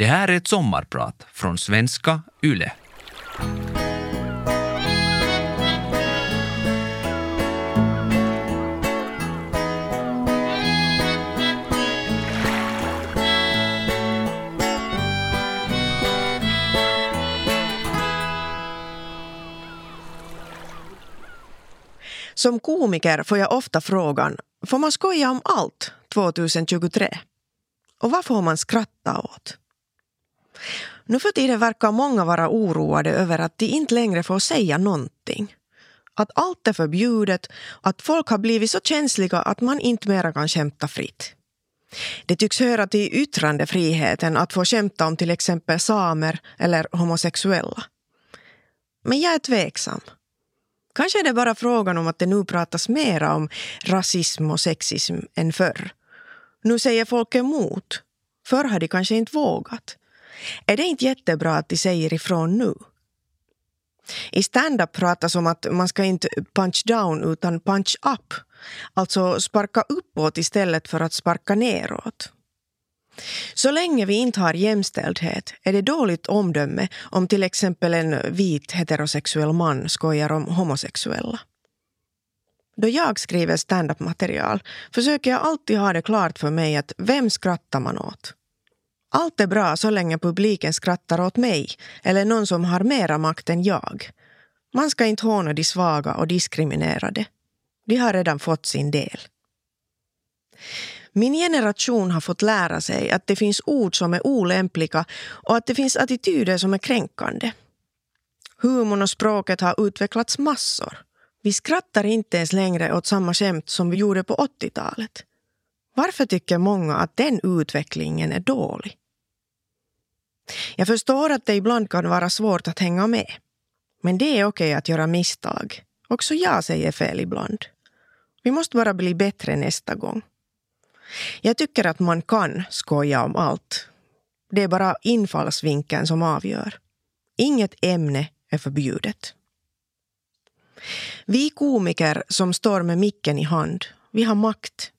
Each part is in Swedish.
Det här är ett sommarprat från svenska YLE. Som komiker får jag ofta frågan, får man skoja om allt 2023? Och vad får man skratta åt? Nu för tiden verkar många vara oroade över att de inte längre får säga någonting. Att allt är förbjudet, att folk har blivit så känsliga att man inte mera kan skämta fritt. Det tycks höra till yttrandefriheten att få skämta om till exempel samer eller homosexuella. Men jag är tveksam. Kanske är det bara frågan om att det nu pratas mera om rasism och sexism än förr. Nu säger folk emot. Förr har de kanske inte vågat. Är det inte jättebra att de säger ifrån nu? I stand-up pratas om att man ska inte punch down utan punch up. Alltså sparka uppåt istället för att sparka neråt. Så länge vi inte har jämställdhet är det dåligt omdöme om till exempel en vit heterosexuell man skojar om homosexuella. Då jag skriver stand-up-material försöker jag alltid ha det klart för mig att vem skrattar man åt? Allt är bra så länge publiken skrattar åt mig eller någon som har mera makt än jag. Man ska inte håna de svaga och diskriminerade. De har redan fått sin del. Min generation har fått lära sig att det finns ord som är olämpliga och att det finns attityder som är kränkande. Humorn och språket har utvecklats massor. Vi skrattar inte ens längre åt samma skämt som vi gjorde på 80-talet. Varför tycker många att den utvecklingen är dålig? Jag förstår att det ibland kan vara svårt att hänga med. Men det är okej att göra misstag. Också jag säger fel ibland. Vi måste bara bli bättre nästa gång. Jag tycker att man kan skoja om allt. Det är bara infallsvinkeln som avgör. Inget ämne är förbjudet. Vi komiker som står med micken i hand, vi har makt.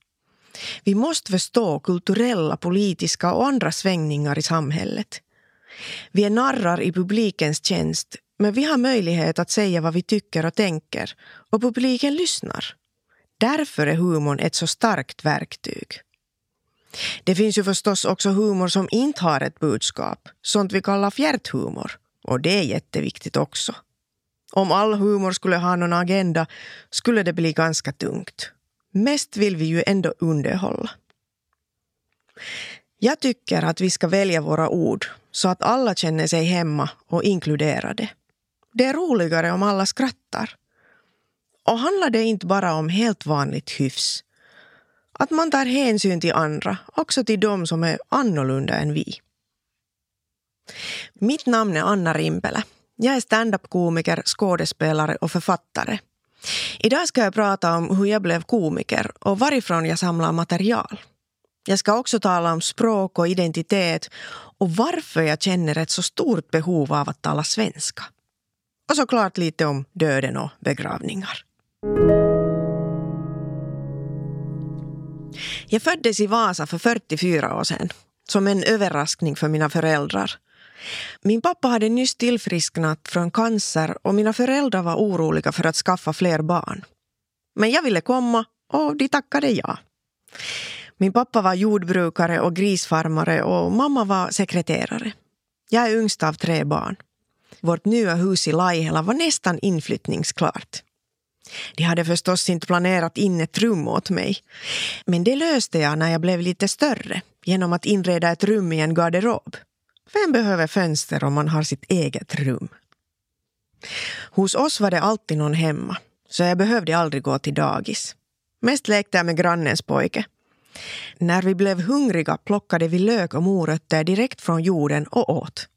Vi måste förstå kulturella, politiska och andra svängningar i samhället. Vi är narrar i publikens tjänst men vi har möjlighet att säga vad vi tycker och tänker och publiken lyssnar. Därför är humorn ett så starkt verktyg. Det finns ju förstås också humor som inte har ett budskap, sånt vi kallar fjärthumor. Och det är jätteviktigt också. Om all humor skulle ha någon agenda skulle det bli ganska tungt. Mest vill vi ju ändå underhålla. Jag tycker att vi ska välja våra ord så att alla känner sig hemma och inkluderade. Det är roligare om alla skrattar. Och handlar det inte bara om helt vanligt hyfs. Att man tar hänsyn till andra, också till dem som är annorlunda än vi. Mitt namn är Anna Rimpelä. Jag är standup-komiker, skådespelare och författare. Idag ska jag prata om hur jag blev komiker och varifrån jag samlar material. Jag ska också tala om språk och identitet och varför jag känner ett så stort behov av att tala svenska. Och såklart lite om döden och begravningar. Jag föddes i Vasa för 44 år sedan, som en överraskning för mina föräldrar. Min pappa hade nyss tillfrisknat från cancer och mina föräldrar var oroliga för att skaffa fler barn. Men jag ville komma och de tackade ja. Min pappa var jordbrukare och grisfarmare och mamma var sekreterare. Jag är yngst av tre barn. Vårt nya hus i Laihela var nästan inflyttningsklart. De hade förstås inte planerat in ett rum åt mig. Men det löste jag när jag blev lite större genom att inreda ett rum i en garderob. Vem behöver fönster om man har sitt eget rum? Hos oss var det alltid någon hemma, så jag behövde aldrig gå till dagis. Mest lekte jag med grannens pojke. När vi blev hungriga plockade vi lök och morötter direkt från jorden och åt.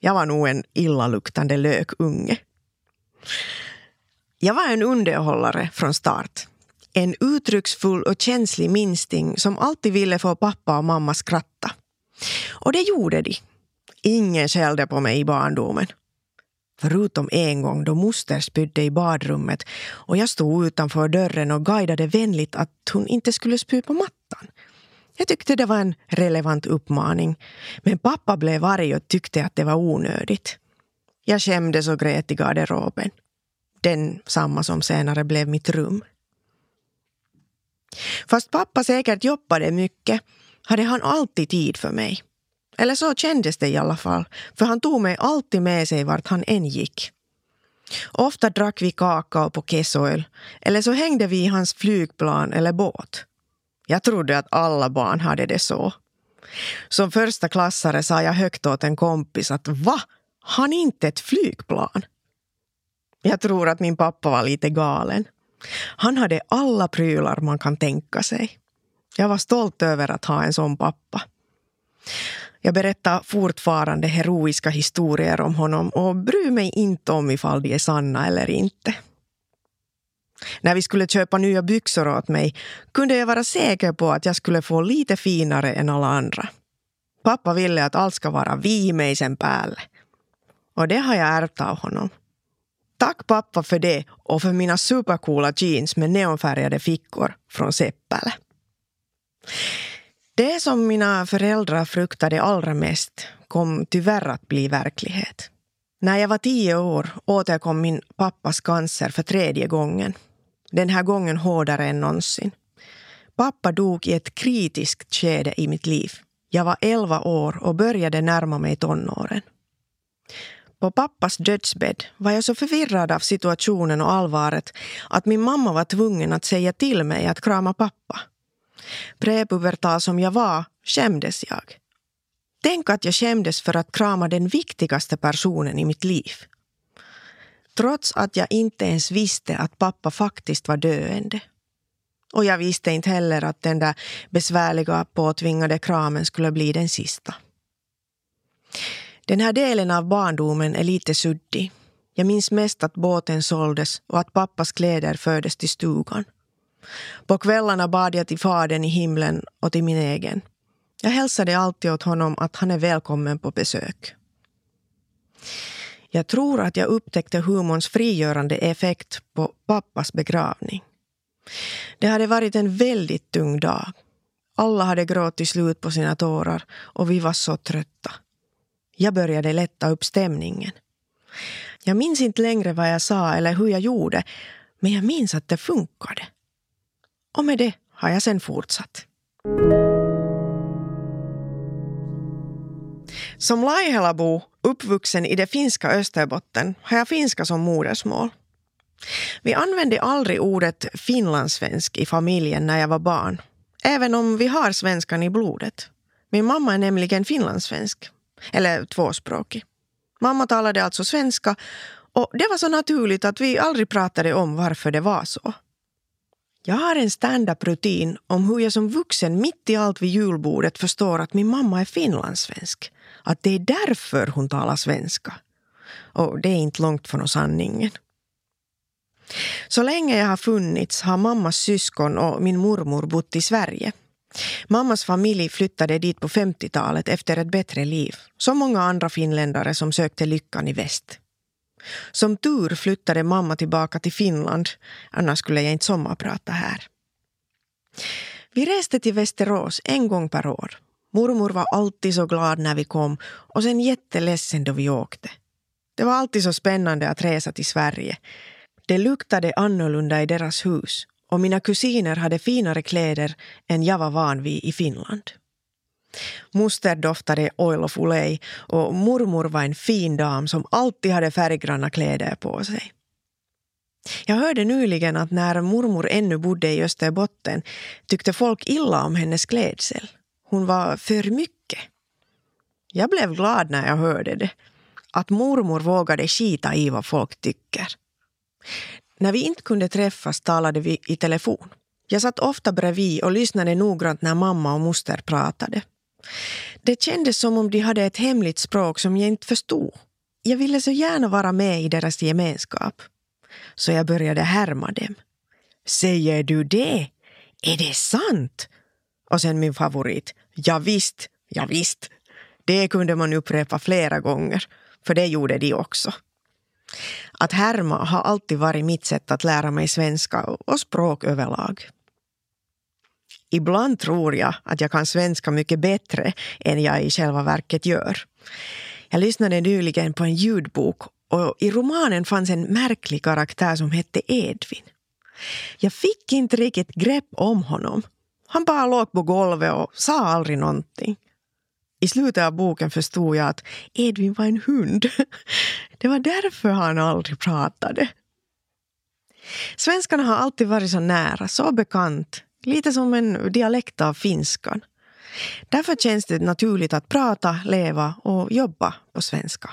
Jag var nog en illaluktande lökunge. Jag var en underhållare från start. En uttrycksfull och känslig minsting som alltid ville få pappa och mamma skratta. Och det gjorde de. Ingen skällde på mig i barndomen. Förutom en gång då moster spydde i badrummet och jag stod utanför dörren och guidade vänligt att hon inte skulle spy på mattan. Jag tyckte det var en relevant uppmaning. Men pappa blev arg och tyckte att det var onödigt. Jag skämdes och grät i garderoben. Den samma som senare blev mitt rum. Fast pappa säkert jobbade mycket hade han alltid tid för mig. Eller så kändes det i alla fall, för han tog mig alltid med sig vart han än gick. Ofta drack vi kakao på Kesoil eller så hängde vi i hans flygplan eller båt. Jag trodde att alla barn hade det så. Som första klassare sa jag högt åt en kompis att va? Han inte ett flygplan? Jag tror att min pappa var lite galen. Han hade alla prylar man kan tänka sig. Jag var stolt över att ha en sån pappa. Jag berättar fortfarande heroiska historier om honom och bryr mig inte om ifall de är sanna eller inte. När vi skulle köpa nya byxor åt mig kunde jag vara säker på att jag skulle få lite finare än alla andra. Pappa ville att allt ska vara viimeisen päälle. Och det har jag ärvt av honom. Tack pappa för det och för mina supercoola jeans med neonfärgade fickor från Seppälä. Det som mina föräldrar fruktade allra mest kom tyvärr att bli verklighet. När jag var tio år återkom min pappas cancer för tredje gången. Den här gången hårdare än någonsin. Pappa dog i ett kritiskt skede i mitt liv. Jag var elva år och började närma mig tonåren. På pappas dödsbädd var jag så förvirrad av situationen och allvaret att min mamma var tvungen att säga till mig att krama pappa. Prepubertal som jag var skämdes jag. Tänk att jag skämdes för att krama den viktigaste personen i mitt liv. Trots att jag inte ens visste att pappa faktiskt var döende. Och jag visste inte heller att den där besvärliga påtvingade kramen skulle bli den sista. Den här delen av barndomen är lite suddig. Jag minns mest att båten såldes och att pappas kläder fördes till stugan. På kvällarna bad jag till Fadern i himlen och till min egen. Jag hälsade alltid åt honom att han är välkommen på besök. Jag tror att jag upptäckte humorns frigörande effekt på pappas begravning. Det hade varit en väldigt tung dag. Alla hade gråtit slut på sina tårar och vi var så trötta. Jag började lätta upp stämningen. Jag minns inte längre vad jag sa eller hur jag gjorde, men jag minns att det funkade. Och med det har jag sen fortsatt. Som Laihelabo, uppvuxen i det finska Österbotten, har jag finska som modersmål. Vi använde aldrig ordet finlandssvensk i familjen när jag var barn, även om vi har svenskan i blodet. Min mamma är nämligen finlandssvensk, eller tvåspråkig. Mamma talade alltså svenska och det var så naturligt att vi aldrig pratade om varför det var så. Jag har en stand-up-rutin om hur jag som vuxen mitt i allt vid julbordet förstår att min mamma är finlandssvensk. Att det är därför hon talar svenska. Och det är inte långt från sanningen. Så länge jag har funnits har mammas syskon och min mormor bott i Sverige. Mammas familj flyttade dit på 50-talet efter ett bättre liv. Som många andra finländare som sökte lyckan i väst. Som tur flyttade mamma tillbaka till Finland, annars skulle jag inte sommarprata här. Vi reste till Västerås en gång per år. Mormor var alltid så glad när vi kom och sen jätteledsen då vi åkte. Det var alltid så spännande att resa till Sverige. Det luktade annorlunda i deras hus och mina kusiner hade finare kläder än jag var van vid i Finland. Moster doftade Oil of Olay och mormor var en fin dam som alltid hade färggranna kläder på sig. Jag hörde nyligen att när mormor ännu bodde i Österbotten tyckte folk illa om hennes klädsel. Hon var för mycket. Jag blev glad när jag hörde det. Att mormor vågade skita i vad folk tycker. När vi inte kunde träffas talade vi i telefon. Jag satt ofta bredvid och lyssnade noggrant när mamma och moster pratade. Det kändes som om de hade ett hemligt språk som jag inte förstod. Jag ville så gärna vara med i deras gemenskap. Så jag började härma dem. Säger du det? Är det sant? Och sen min favorit. Ja visst, ja visst. Det kunde man upprepa flera gånger, för det gjorde de också. Att härma har alltid varit mitt sätt att lära mig svenska och språk överlag. Ibland tror jag att jag kan svenska mycket bättre än jag i själva verket gör. Jag lyssnade nyligen på en ljudbok och i romanen fanns en märklig karaktär som hette Edvin. Jag fick inte riktigt grepp om honom. Han bara låg på golvet och sa aldrig någonting. I slutet av boken förstod jag att Edvin var en hund. Det var därför han aldrig pratade. Svenskarna har alltid varit så nära, så bekant. Lite som en dialekt av finskan. Därför känns det naturligt att prata, leva och jobba på svenska.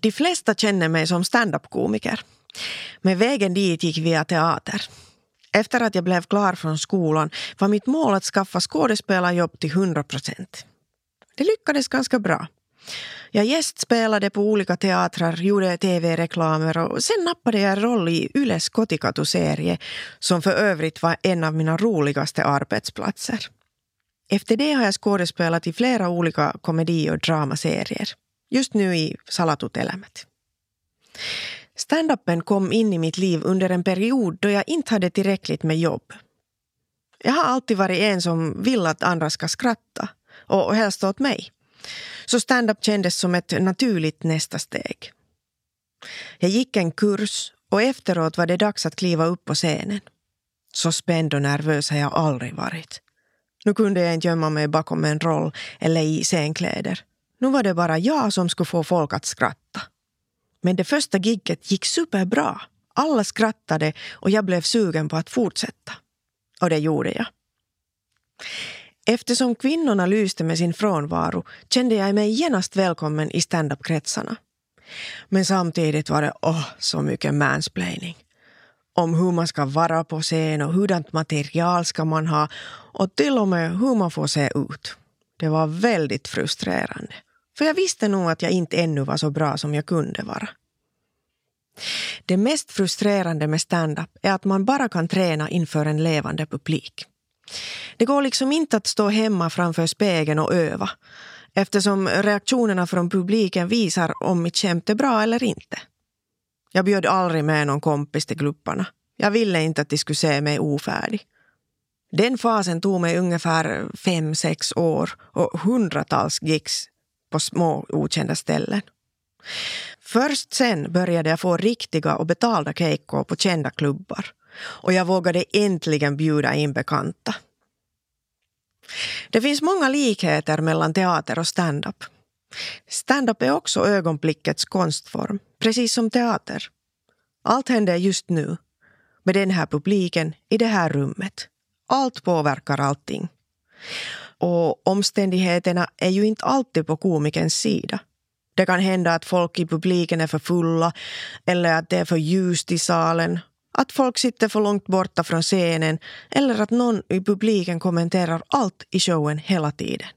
De flesta känner mig som standup-komiker. Men vägen dit gick via teater. Efter att jag blev klar från skolan var mitt mål att skaffa skådespelarjobb till 100 procent. Det lyckades ganska bra. Jag gästspelade på olika teatrar, gjorde tv-reklamer och sen nappade jag en roll i Yles Kotikatu-serie som för övrigt var en av mina roligaste arbetsplatser. Efter det har jag skådespelat i flera olika komedi och dramaserier. Just nu i Salatut elämät. Standupen kom in i mitt liv under en period då jag inte hade tillräckligt med jobb. Jag har alltid varit en som vill att andra ska skratta och helst åt mig. Så standup kändes som ett naturligt nästa steg. Jag gick en kurs och efteråt var det dags att kliva upp på scenen. Så spänd och nervös har jag aldrig varit. Nu kunde jag inte gömma mig bakom en roll eller i scenkläder. Nu var det bara jag som skulle få folk att skratta. Men det första gigget gick superbra. Alla skrattade och jag blev sugen på att fortsätta. Och det gjorde jag. Eftersom kvinnorna lyste med sin frånvaro kände jag mig genast välkommen i standup-kretsarna. Men samtidigt var det oh, så mycket mansplaining. Om hur man ska vara på scen och hurdant material ska man ha och till och med hur man får se ut. Det var väldigt frustrerande. För jag visste nog att jag inte ännu var så bra som jag kunde vara. Det mest frustrerande med stand-up är att man bara kan träna inför en levande publik. Det går liksom inte att stå hemma framför spegeln och öva eftersom reaktionerna från publiken visar om mitt skämt är bra eller inte. Jag bjöd aldrig med någon kompis till grupperna. Jag ville inte att de skulle se mig ofärdig. Den fasen tog mig ungefär fem, sex år och hundratals gigs på små okända ställen. Först sen började jag få riktiga och betalda keikkor på kända klubbar och jag vågade äntligen bjuda in bekanta. Det finns många likheter mellan teater och stand-up. Stand-up är också ögonblickets konstform, precis som teater. Allt händer just nu, med den här publiken i det här rummet. Allt påverkar allting. Och omständigheterna är ju inte alltid på komikens sida. Det kan hända att folk i publiken är för fulla eller att det är för ljust i salen. Att folk sitter för långt borta från scenen eller att någon i publiken kommenterar allt i showen hela tiden.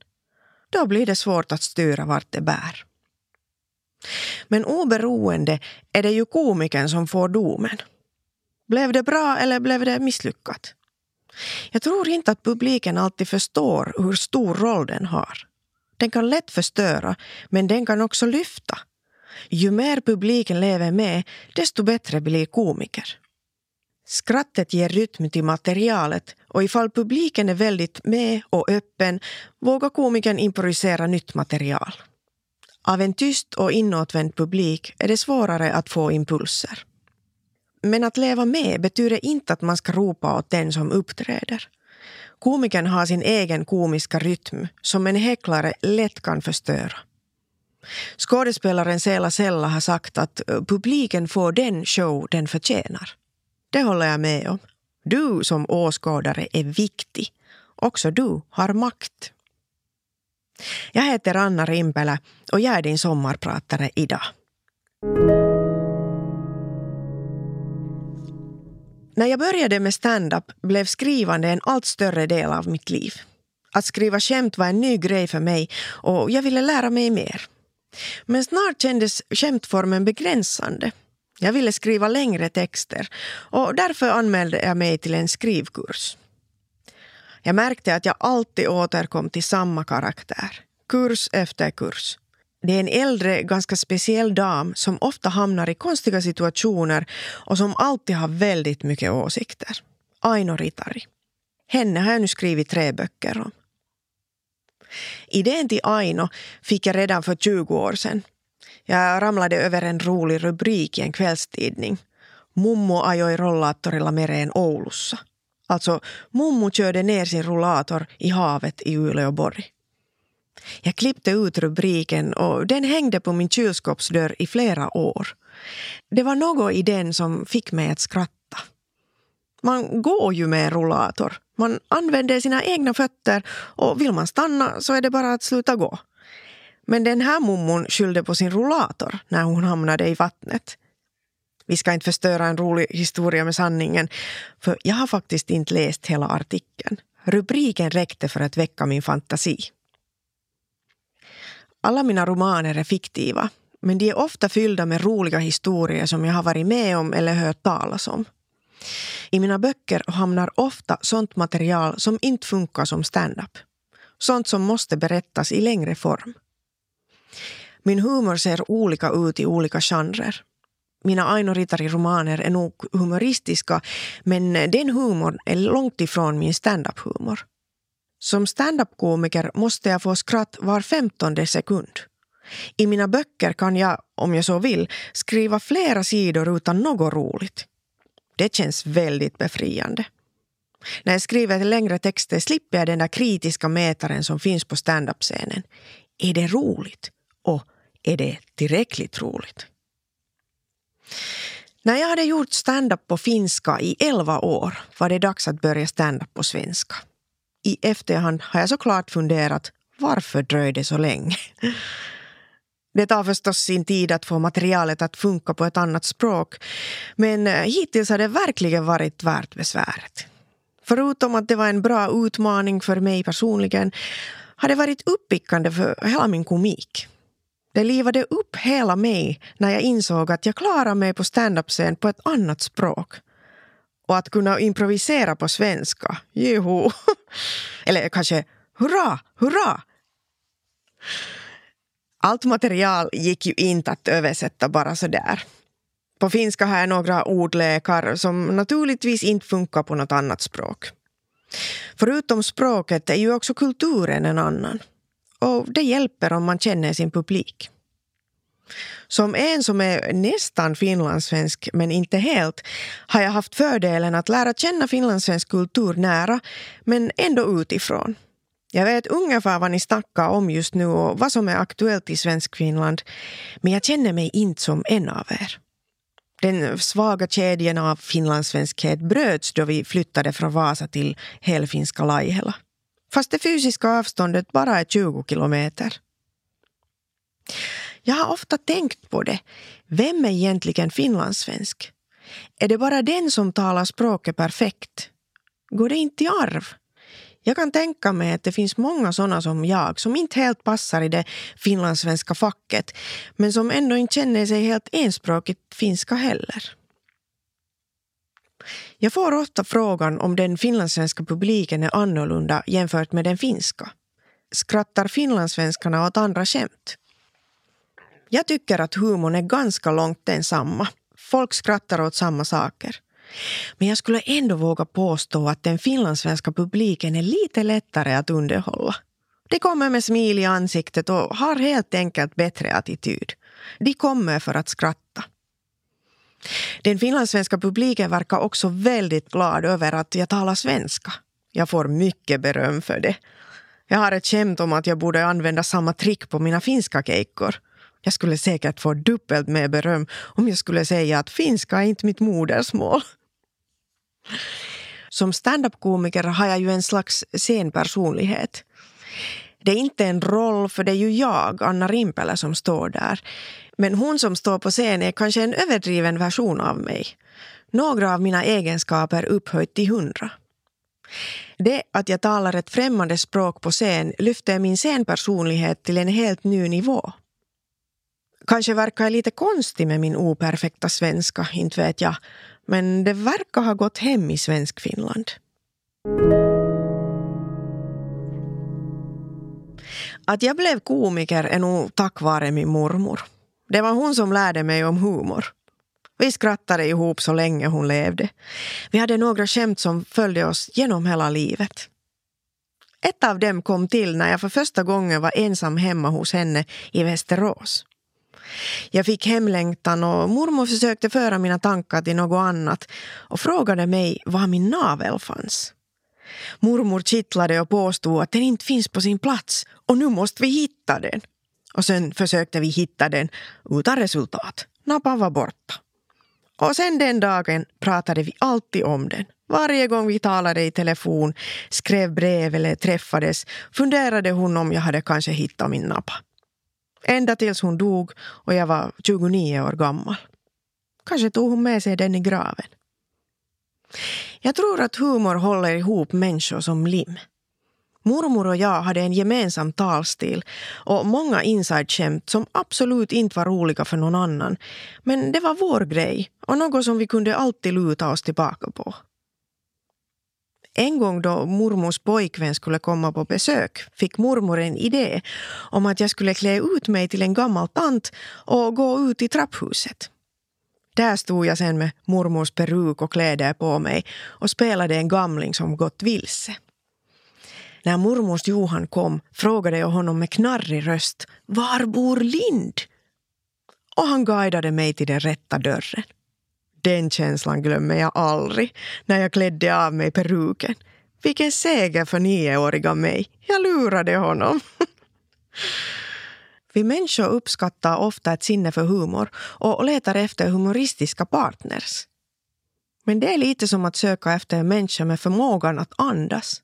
Då blir det svårt att styra vart det bär. Men oberoende är det ju komikern som får domen. Blev det bra eller blev det misslyckat? Jag tror inte att publiken alltid förstår hur stor roll den har. Den kan lätt förstöra, men den kan också lyfta. Ju mer publiken lever med, desto bättre blir komiker. Skrattet ger rytm till materialet och ifall publiken är väldigt med och öppen vågar komikern improvisera nytt material. Av en tyst och inåtvänd publik är det svårare att få impulser. Men att leva med betyder inte att man ska ropa åt den som uppträder. Komikern har sin egen komiska rytm som en häcklare lätt kan förstöra. Skådespelaren Sela Sella har sagt att eh, publiken får den show den förtjänar. Det håller jag med om. Du som åskådare är viktig. Också du har makt. Jag heter Anna Rimpelä och jag är din sommarpratare idag. När jag började med stand-up blev skrivande en allt större del av mitt liv. Att skriva skämt var en ny grej för mig och jag ville lära mig mer. Men snart kändes skämtformen begränsande. Jag ville skriva längre texter och därför anmälde jag mig till en skrivkurs. Jag märkte att jag alltid återkom till samma karaktär, kurs efter kurs. Det är en äldre, ganska speciell dam som ofta hamnar i konstiga situationer och som alltid har väldigt mycket åsikter. Aino Ritari. Henne har jag nu skrivit tre böcker om. Idén till Aino fick jag redan för 20 år sedan. Jag ramlade över en rolig rubrik i en kvällstidning. Mummo ajoi rollaattorilla mereen Oulussa. Alltså, mummo körde ner sin rollator i havet i Uleåborg. Jag klippte ut rubriken och den hängde på min kylskåpsdörr i flera år. Det var något i den som fick mig att skratta. Man går ju med rollator. Man använder sina egna fötter och vill man stanna så är det bara att sluta gå. Men den här mummon skyllde på sin rollator när hon hamnade i vattnet. Vi ska inte förstöra en rolig historia med sanningen för jag har faktiskt inte läst hela artikeln. Rubriken räckte för att väcka min fantasi. Alla mina romaner är fiktiva men de är ofta fyllda med roliga historier som jag har varit med om eller hört talas om. I mina böcker hamnar ofta sånt material som inte funkar som stand-up. Sånt som måste berättas i längre form. Min humor ser olika ut i olika genrer. Mina Aino Ritari-romaner är nog humoristiska men den humorn är långt ifrån min stand-up-humor. Som standup-komiker måste jag få skratt var femtonde sekund. I mina böcker kan jag, om jag så vill, skriva flera sidor utan något roligt. Det känns väldigt befriande. När jag skriver längre texter slipper jag den där kritiska mätaren som finns på standup-scenen. Är det roligt? Och är det tillräckligt roligt? När jag hade gjort standup på finska i elva år var det dags att börja standup på svenska. I efterhand har jag såklart funderat varför dröjde så länge? Det tar förstås sin tid att få materialet att funka på ett annat språk men eh, hittills har det verkligen varit värt besväret. Förutom att det var en bra utmaning för mig personligen har det varit uppickande för hela min komik. Det livade upp hela mig när jag insåg att jag klarar mig på standup-scen på ett annat språk. Och att kunna improvisera på svenska, juhu! Eller kanske hurra, hurra! Allt material gick ju inte att översätta bara så där. På finska har jag några ordlekar som naturligtvis inte funkar på något annat språk. Förutom språket är ju också kulturen en annan. Och det hjälper om man känner sin publik. Som en som är nästan finlandssvensk, men inte helt, har jag haft fördelen att lära känna finlandssvensk kultur nära, men ändå utifrån. Jag vet ungefär vad ni snackar om just nu och vad som är aktuellt i svensk Finland, men jag känner mig inte som en av er. Den svaga kedjan av finlandssvenskhet bröts då vi flyttade från Vasa till helfinska Laihela. Fast det fysiska avståndet bara är 20 kilometer. Jag har ofta tänkt på det. Vem är egentligen finlandssvensk? Är det bara den som talar språket perfekt? Går det inte i arv? Jag kan tänka mig att det finns många sådana som jag som inte helt passar i det finlandssvenska facket men som ändå inte känner sig helt enspråkigt finska heller. Jag får ofta frågan om den finlandssvenska publiken är annorlunda jämfört med den finska. Skrattar finlandssvenskarna åt andra skämt? Jag tycker att humorn är ganska långt densamma. Folk skrattar åt samma saker. Men jag skulle ändå våga påstå att den finlandssvenska publiken är lite lättare att underhålla. De kommer med smil i ansiktet och har helt enkelt bättre attityd. De kommer för att skratta. Den finlandssvenska publiken verkar också väldigt glad över att jag talar svenska. Jag får mycket beröm för det. Jag har ett skämt om att jag borde använda samma trick på mina finska keikkor. Jag skulle säkert få dubbelt med beröm om jag skulle säga att finska är inte mitt modersmål. Som standup-komiker har jag ju en slags scenpersonlighet. Det är inte en roll, för det är ju jag, Anna Rimpelä, som står där. Men hon som står på scen är kanske en överdriven version av mig. Några av mina egenskaper upphöjt till hundra. Det att jag talar ett främmande språk på scen lyfter min scenpersonlighet till en helt ny nivå. Kanske verkar jag lite konstig med min operfekta svenska, inte vet jag. Men det verkar ha gått hem i Svenskfinland. Att jag blev komiker är nog tack vare min mormor. Det var hon som lärde mig om humor. Vi skrattade ihop så länge hon levde. Vi hade några skämt som följde oss genom hela livet. Ett av dem kom till när jag för första gången var ensam hemma hos henne i Västerås. Jag fick hemlängtan och mormor försökte föra mina tankar till något annat och frågade mig var min navel fanns. Mormor kittlade och påstod att den inte finns på sin plats och nu måste vi hitta den. Och sen försökte vi hitta den utan resultat. Napan var borta. Och sen den dagen pratade vi alltid om den. Varje gång vi talade i telefon, skrev brev eller träffades funderade hon om jag hade kanske hittat min nappa. Ända tills hon dog och jag var 29 år gammal. Kanske tog hon med sig den i graven. Jag tror att humor håller ihop människor som lim. Mormor och jag hade en gemensam talstil och många inside-skämt som absolut inte var roliga för någon annan. Men det var vår grej och något som vi kunde alltid luta oss tillbaka på. En gång då mormors pojkvän skulle komma på besök fick mormor en idé om att jag skulle klä ut mig till en gammal tant och gå ut i trapphuset. Där stod jag sen med mormors peruk och kläder på mig och spelade en gamling som gått vilse. När mormors Johan kom frågade jag honom med knarrig röst Var bor Lind? Och han guidade mig till den rätta dörren. Den känslan glömmer jag aldrig när jag klädde av mig peruken. Vilken seger för nioåriga mig. Jag lurade honom. Vi människor uppskattar ofta ett sinne för humor och letar efter humoristiska partners. Men det är lite som att söka efter en människa med förmågan att andas.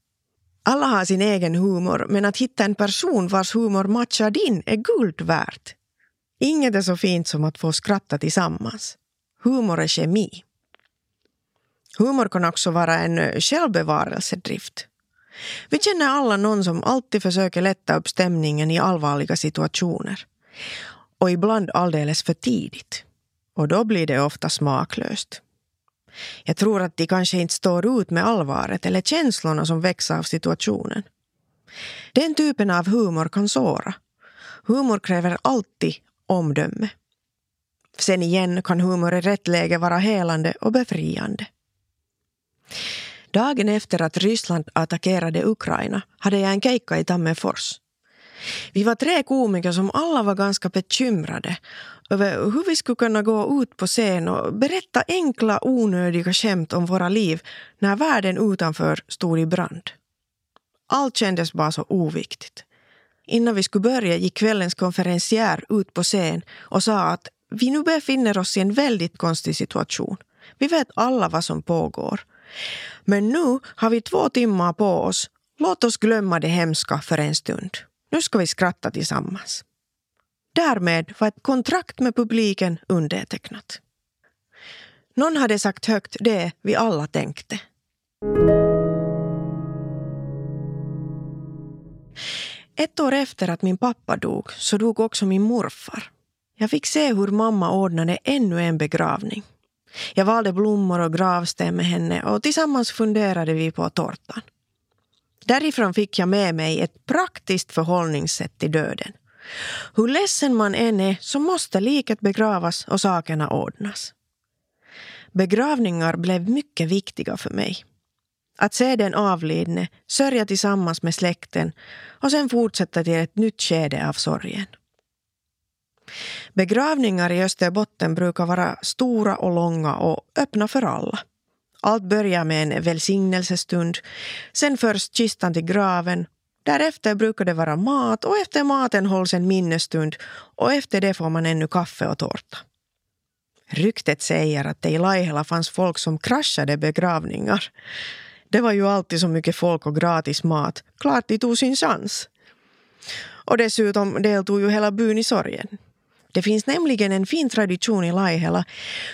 Alla har sin egen humor, men att hitta en person vars humor matchar din är guld värt. Inget är så fint som att få skratta tillsammans. Humor är kemi. Humor kan också vara en självbevarelsedrift. Vi känner alla någon som alltid försöker lätta upp stämningen i allvarliga situationer. Och ibland alldeles för tidigt. Och då blir det ofta smaklöst. Jag tror att de kanske inte står ut med allvaret eller känslorna som växer av situationen. Den typen av humor kan såra. Humor kräver alltid omdöme. Sen igen kan humor i rätt läge vara helande och befriande. Dagen efter att Ryssland attackerade Ukraina hade jag en keikka i Tammerfors. Vi var tre komiker som alla var ganska bekymrade över hur vi skulle kunna gå ut på scen och berätta enkla onödiga skämt om våra liv när världen utanför stod i brand. Allt kändes bara så oviktigt. Innan vi skulle börja gick kvällens konferencier ut på scen och sa att vi nu befinner oss i en väldigt konstig situation. Vi vet alla vad som pågår. Men nu har vi två timmar på oss. Låt oss glömma det hemska för en stund. Nu ska vi skratta tillsammans. Därmed var ett kontrakt med publiken undertecknat. Någon hade sagt högt det vi alla tänkte. Ett år efter att min pappa dog så dog också min morfar. Jag fick se hur mamma ordnade ännu en begravning. Jag valde blommor och gravsten med henne och tillsammans funderade vi på tårtan. Därifrån fick jag med mig ett praktiskt förhållningssätt till döden. Hur ledsen man än är så måste liket begravas och sakerna ordnas. Begravningar blev mycket viktiga för mig. Att se den avlidne, sörja tillsammans med släkten och sen fortsätta till ett nytt skede av sorgen. Begravningar i Österbotten brukar vara stora och långa och öppna för alla. Allt börjar med en välsignelsestund. Sen förs kistan till graven. Därefter brukar det vara mat och efter maten hålls en minnesstund och efter det får man ännu kaffe och tårta. Ryktet säger att det i Laihela fanns folk som kraschade begravningar. Det var ju alltid så mycket folk och gratis mat. Klart de tog sin chans. Och dessutom deltog ju hela byn i sorgen. Det finns nämligen en fin tradition i Laihela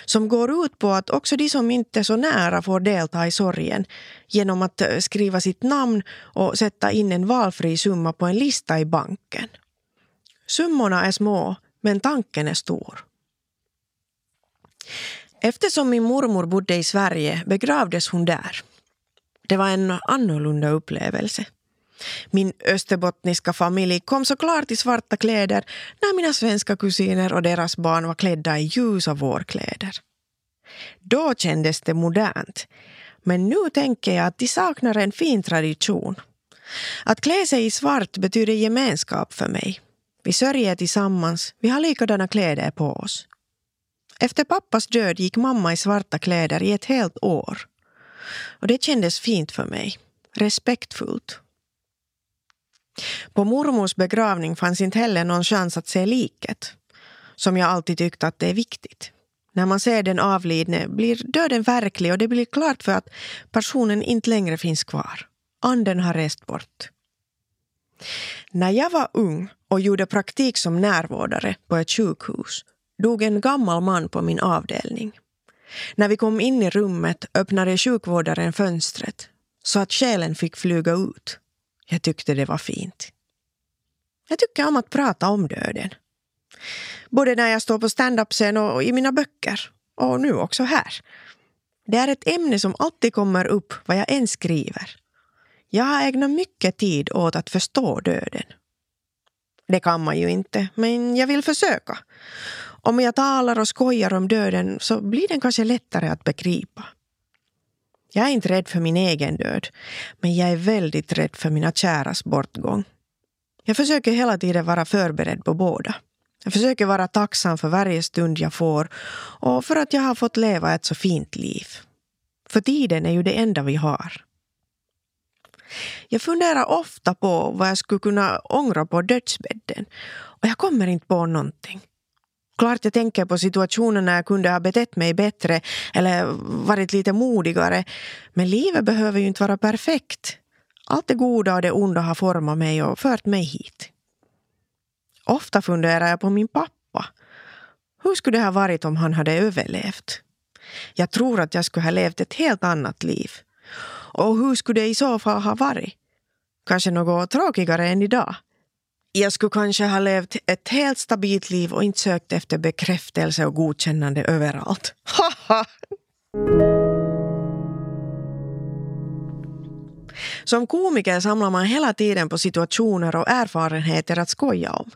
som går ut på att också de som inte är så nära får delta i sorgen genom att eh, skriva sitt namn och sätta in en valfri summa på en lista i banken. Summorna är små, men tanken är stor. Eftersom min mormor bodde i Sverige begravdes hon där. Det var en annorlunda upplevelse. Min österbottniska familj kom såklart i svarta kläder när mina svenska kusiner och deras barn var klädda i ljusa vårkläder. Då kändes det modernt. Men nu tänker jag att de saknar en fin tradition. Att klä sig i svart betyder gemenskap för mig. Vi sörjer tillsammans, vi har likadana kläder på oss. Efter pappas död gick mamma i svarta kläder i ett helt år. Och det kändes fint för mig. Respektfullt. På mormors begravning fanns inte heller någon chans att se liket. Som jag alltid tyckt att det är viktigt. När man ser den avlidne blir döden verklig och det blir klart för att personen inte längre finns kvar. Anden har rest bort. När jag var ung och gjorde praktik som närvårdare på ett sjukhus dog en gammal man på min avdelning. När vi kom in i rummet öppnade sjukvårdaren fönstret så att själen fick flyga ut. Jag tyckte det var fint. Jag tycker om att prata om döden. Både när jag står på standup-scen och i mina böcker. Och nu också här. Det är ett ämne som alltid kommer upp vad jag än skriver. Jag har ägnat mycket tid åt att förstå döden. Det kan man ju inte, men jag vill försöka. Om jag talar och skojar om döden så blir den kanske lättare att begripa. Jag är inte rädd för min egen död, men jag är väldigt rädd för mina käras bortgång. Jag försöker hela tiden vara förberedd på båda. Jag försöker vara tacksam för varje stund jag får och för att jag har fått leva ett så fint liv. För tiden är ju det enda vi har. Jag funderar ofta på vad jag skulle kunna ångra på dödsbädden och jag kommer inte på någonting. Klart jag tänker på situationer när jag kunde ha betett mig bättre eller varit lite modigare. Men livet behöver ju inte vara perfekt. Allt det goda och det onda har format mig och fört mig hit. Ofta funderar jag på min pappa. Hur skulle det ha varit om han hade överlevt? Jag tror att jag skulle ha levt ett helt annat liv. Och hur skulle det i så fall ha varit? Kanske något tråkigare än idag? Jag skulle kanske ha levt ett helt stabilt liv och inte sökt efter bekräftelse och godkännande överallt. Som komiker samlar man hela tiden på situationer och erfarenheter att skoja om.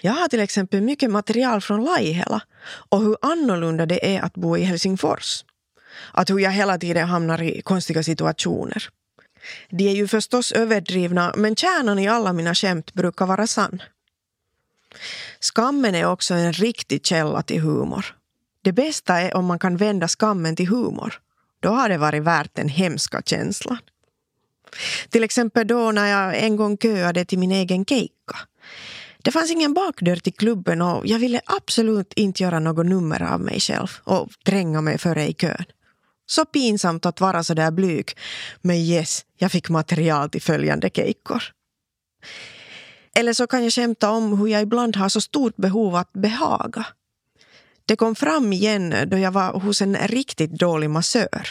Jag har till exempel mycket material från Laihela och hur annorlunda det är att bo i Helsingfors. Att hur jag hela tiden hamnar i konstiga situationer. De är ju förstås överdrivna men kärnan i alla mina skämt brukar vara sann. Skammen är också en riktig källa till humor. Det bästa är om man kan vända skammen till humor. Då har det varit värt den hemska känslan. Till exempel då när jag en gång köade till min egen keikka. Det fanns ingen bakdörr till klubben och jag ville absolut inte göra något nummer av mig själv och tränga mig före i kön. Så pinsamt att vara så där blyg. Men yes, jag fick material till följande keikkor. Eller så kan jag skämta om hur jag ibland har så stort behov att behaga. Det kom fram igen då jag var hos en riktigt dålig massör.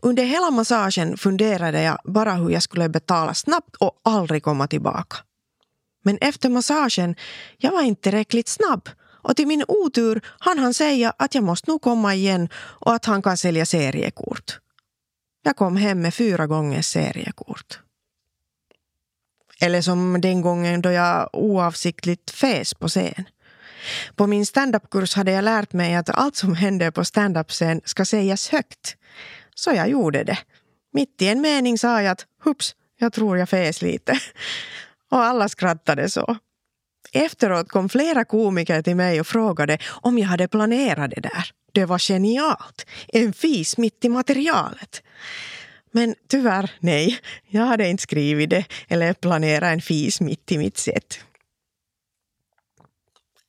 Under hela massagen funderade jag bara hur jag skulle betala snabbt och aldrig komma tillbaka. Men efter massagen, jag var inte tillräckligt snabb och till min otur hann han säga att jag måste nog komma igen och att han kan sälja seriekort. Jag kom hem med fyra gånger seriekort. Eller som den gången då jag oavsiktligt fes på scen. På min standupkurs hade jag lärt mig att allt som händer på standup-scen ska sägas högt. Så jag gjorde det. Mitt i en mening sa jag att hups, jag tror jag fes lite. Och alla skrattade så. Efteråt kom flera komiker till mig och frågade om jag hade planerat det där. Det var genialt. En fis mitt i materialet. Men tyvärr, nej. Jag hade inte skrivit det eller planerat en fis mitt i mitt sätt.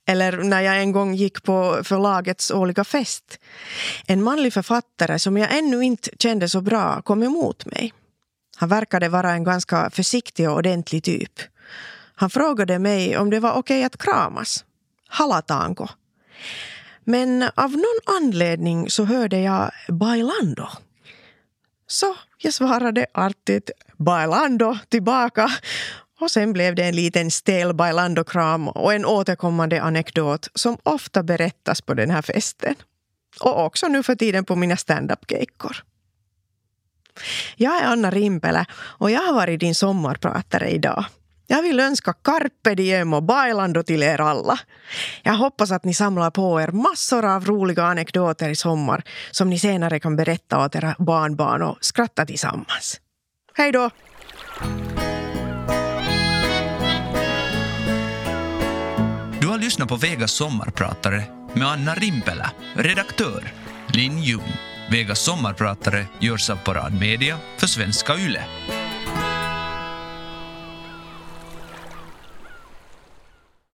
Eller när jag en gång gick på förlagets årliga fest. En manlig författare som jag ännu inte kände så bra kom emot mig. Han verkade vara en ganska försiktig och ordentlig typ. Han frågade mig om det var okej att kramas. Halataanko? Men av någon anledning så hörde jag bailando. Så jag svarade artigt bailando tillbaka och sen blev det en liten stel bailando-kram och en återkommande anekdot som ofta berättas på den här festen. Och också nu för tiden på mina standup-keikkor. Jag är Anna Rimpelä och jag har varit din sommarpratare idag. Jag vill önska carpe diem och bailando till er alla. Jag hoppas att ni samlar på er massor av roliga anekdoter i sommar som ni senare kan berätta åt era barnbarn och skratta tillsammans. Hej då! Du har lyssnat på Vegas sommarpratare med Anna Rimpelä, redaktör Linn Ljung. Vegas sommarpratare görs av Parad Media för Svenska Yle.